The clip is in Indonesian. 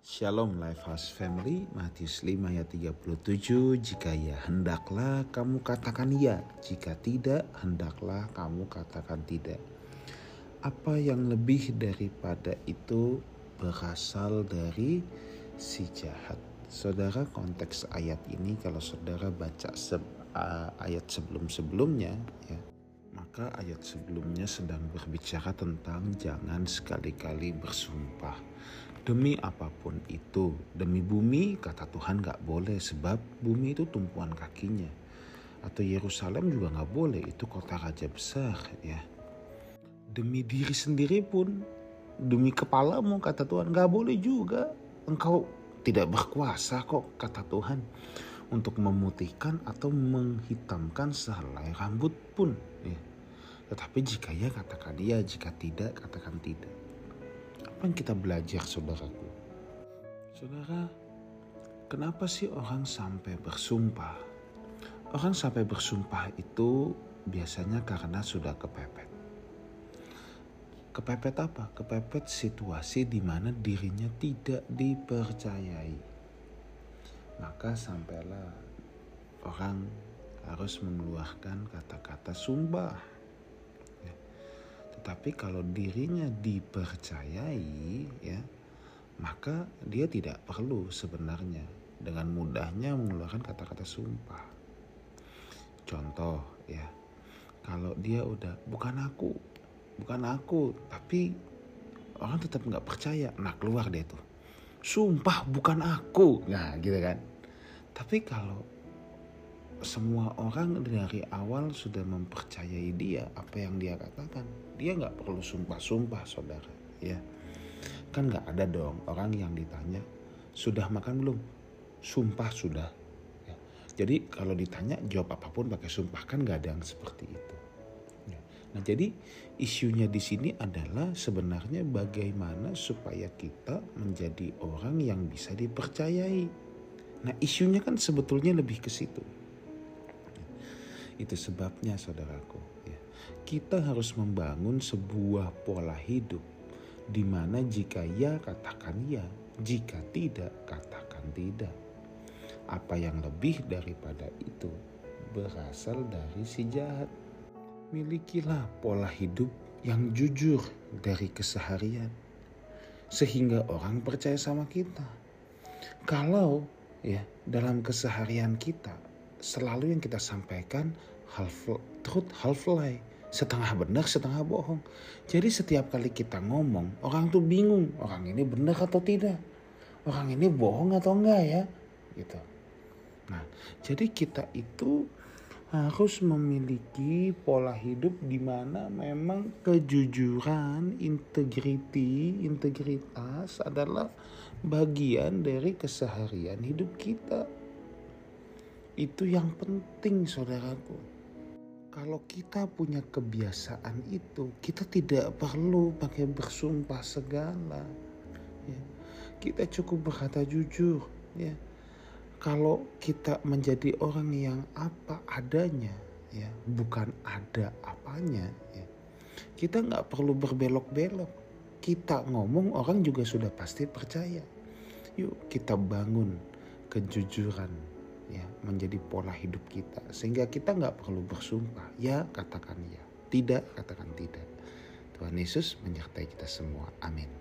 Shalom Lifehouse Family, Matius 5 ayat 37, jika ya hendaklah kamu katakan ya, jika tidak hendaklah kamu katakan tidak. Apa yang lebih daripada itu berasal dari si jahat. Saudara konteks ayat ini kalau saudara baca se uh, ayat sebelum-sebelumnya ya, maka ayat sebelumnya sedang berbicara tentang jangan sekali-kali bersumpah demi apa pun itu. Demi bumi kata Tuhan gak boleh sebab bumi itu tumpuan kakinya. Atau Yerusalem juga gak boleh itu kota raja besar ya. Demi diri sendiri pun demi kepalamu kata Tuhan gak boleh juga. Engkau tidak berkuasa kok kata Tuhan untuk memutihkan atau menghitamkan sehelai rambut pun ya. Tetapi jika ya katakan dia, jika tidak katakan tidak. Apa yang kita belajar saudaraku? Saudara, kenapa sih orang sampai bersumpah? Orang sampai bersumpah itu biasanya karena sudah kepepet. Kepepet apa? Kepepet situasi di mana dirinya tidak dipercayai. Maka sampailah orang harus mengeluarkan kata-kata sumpah. Tetapi kalau dirinya dipercayai, ya, maka dia tidak perlu sebenarnya dengan mudahnya mengeluarkan kata-kata sumpah. Contoh, ya, kalau dia udah bukan aku, bukan aku tapi orang tetap nggak percaya. Nah keluar deh tuh. Sumpah bukan aku. Nah gitu kan. Tapi kalau semua orang dari awal sudah mempercayai dia apa yang dia katakan dia nggak perlu sumpah-sumpah saudara ya kan nggak ada dong orang yang ditanya sudah makan belum sumpah sudah ya. jadi kalau ditanya jawab apa pun pakai sumpah kan nggak ada yang seperti itu Nah, jadi isunya di sini adalah sebenarnya bagaimana supaya kita menjadi orang yang bisa dipercayai. Nah, isunya kan sebetulnya lebih ke situ. Itu sebabnya saudaraku, ya. Kita harus membangun sebuah pola hidup di mana jika ya katakan ya, jika tidak katakan tidak. Apa yang lebih daripada itu berasal dari si jahat milikilah pola hidup yang jujur dari keseharian, sehingga orang percaya sama kita. Kalau ya dalam keseharian kita selalu yang kita sampaikan half truth half lie, setengah benar setengah bohong. Jadi setiap kali kita ngomong orang tuh bingung orang ini benar atau tidak, orang ini bohong atau enggak ya, gitu. Nah, jadi kita itu harus memiliki pola hidup di mana memang kejujuran, integriti, integritas adalah bagian dari keseharian hidup kita. Itu yang penting saudaraku. Kalau kita punya kebiasaan itu, kita tidak perlu pakai bersumpah segala. Ya. Kita cukup berkata jujur, ya kalau kita menjadi orang yang apa adanya ya bukan ada apanya ya kita nggak perlu berbelok-belok kita ngomong orang juga sudah pasti percaya yuk kita bangun kejujuran ya menjadi pola hidup kita. Sehingga kita nggak perlu bersumpah. Ya katakan ya. Tidak katakan tidak. Tuhan Yesus menyertai kita semua. Amin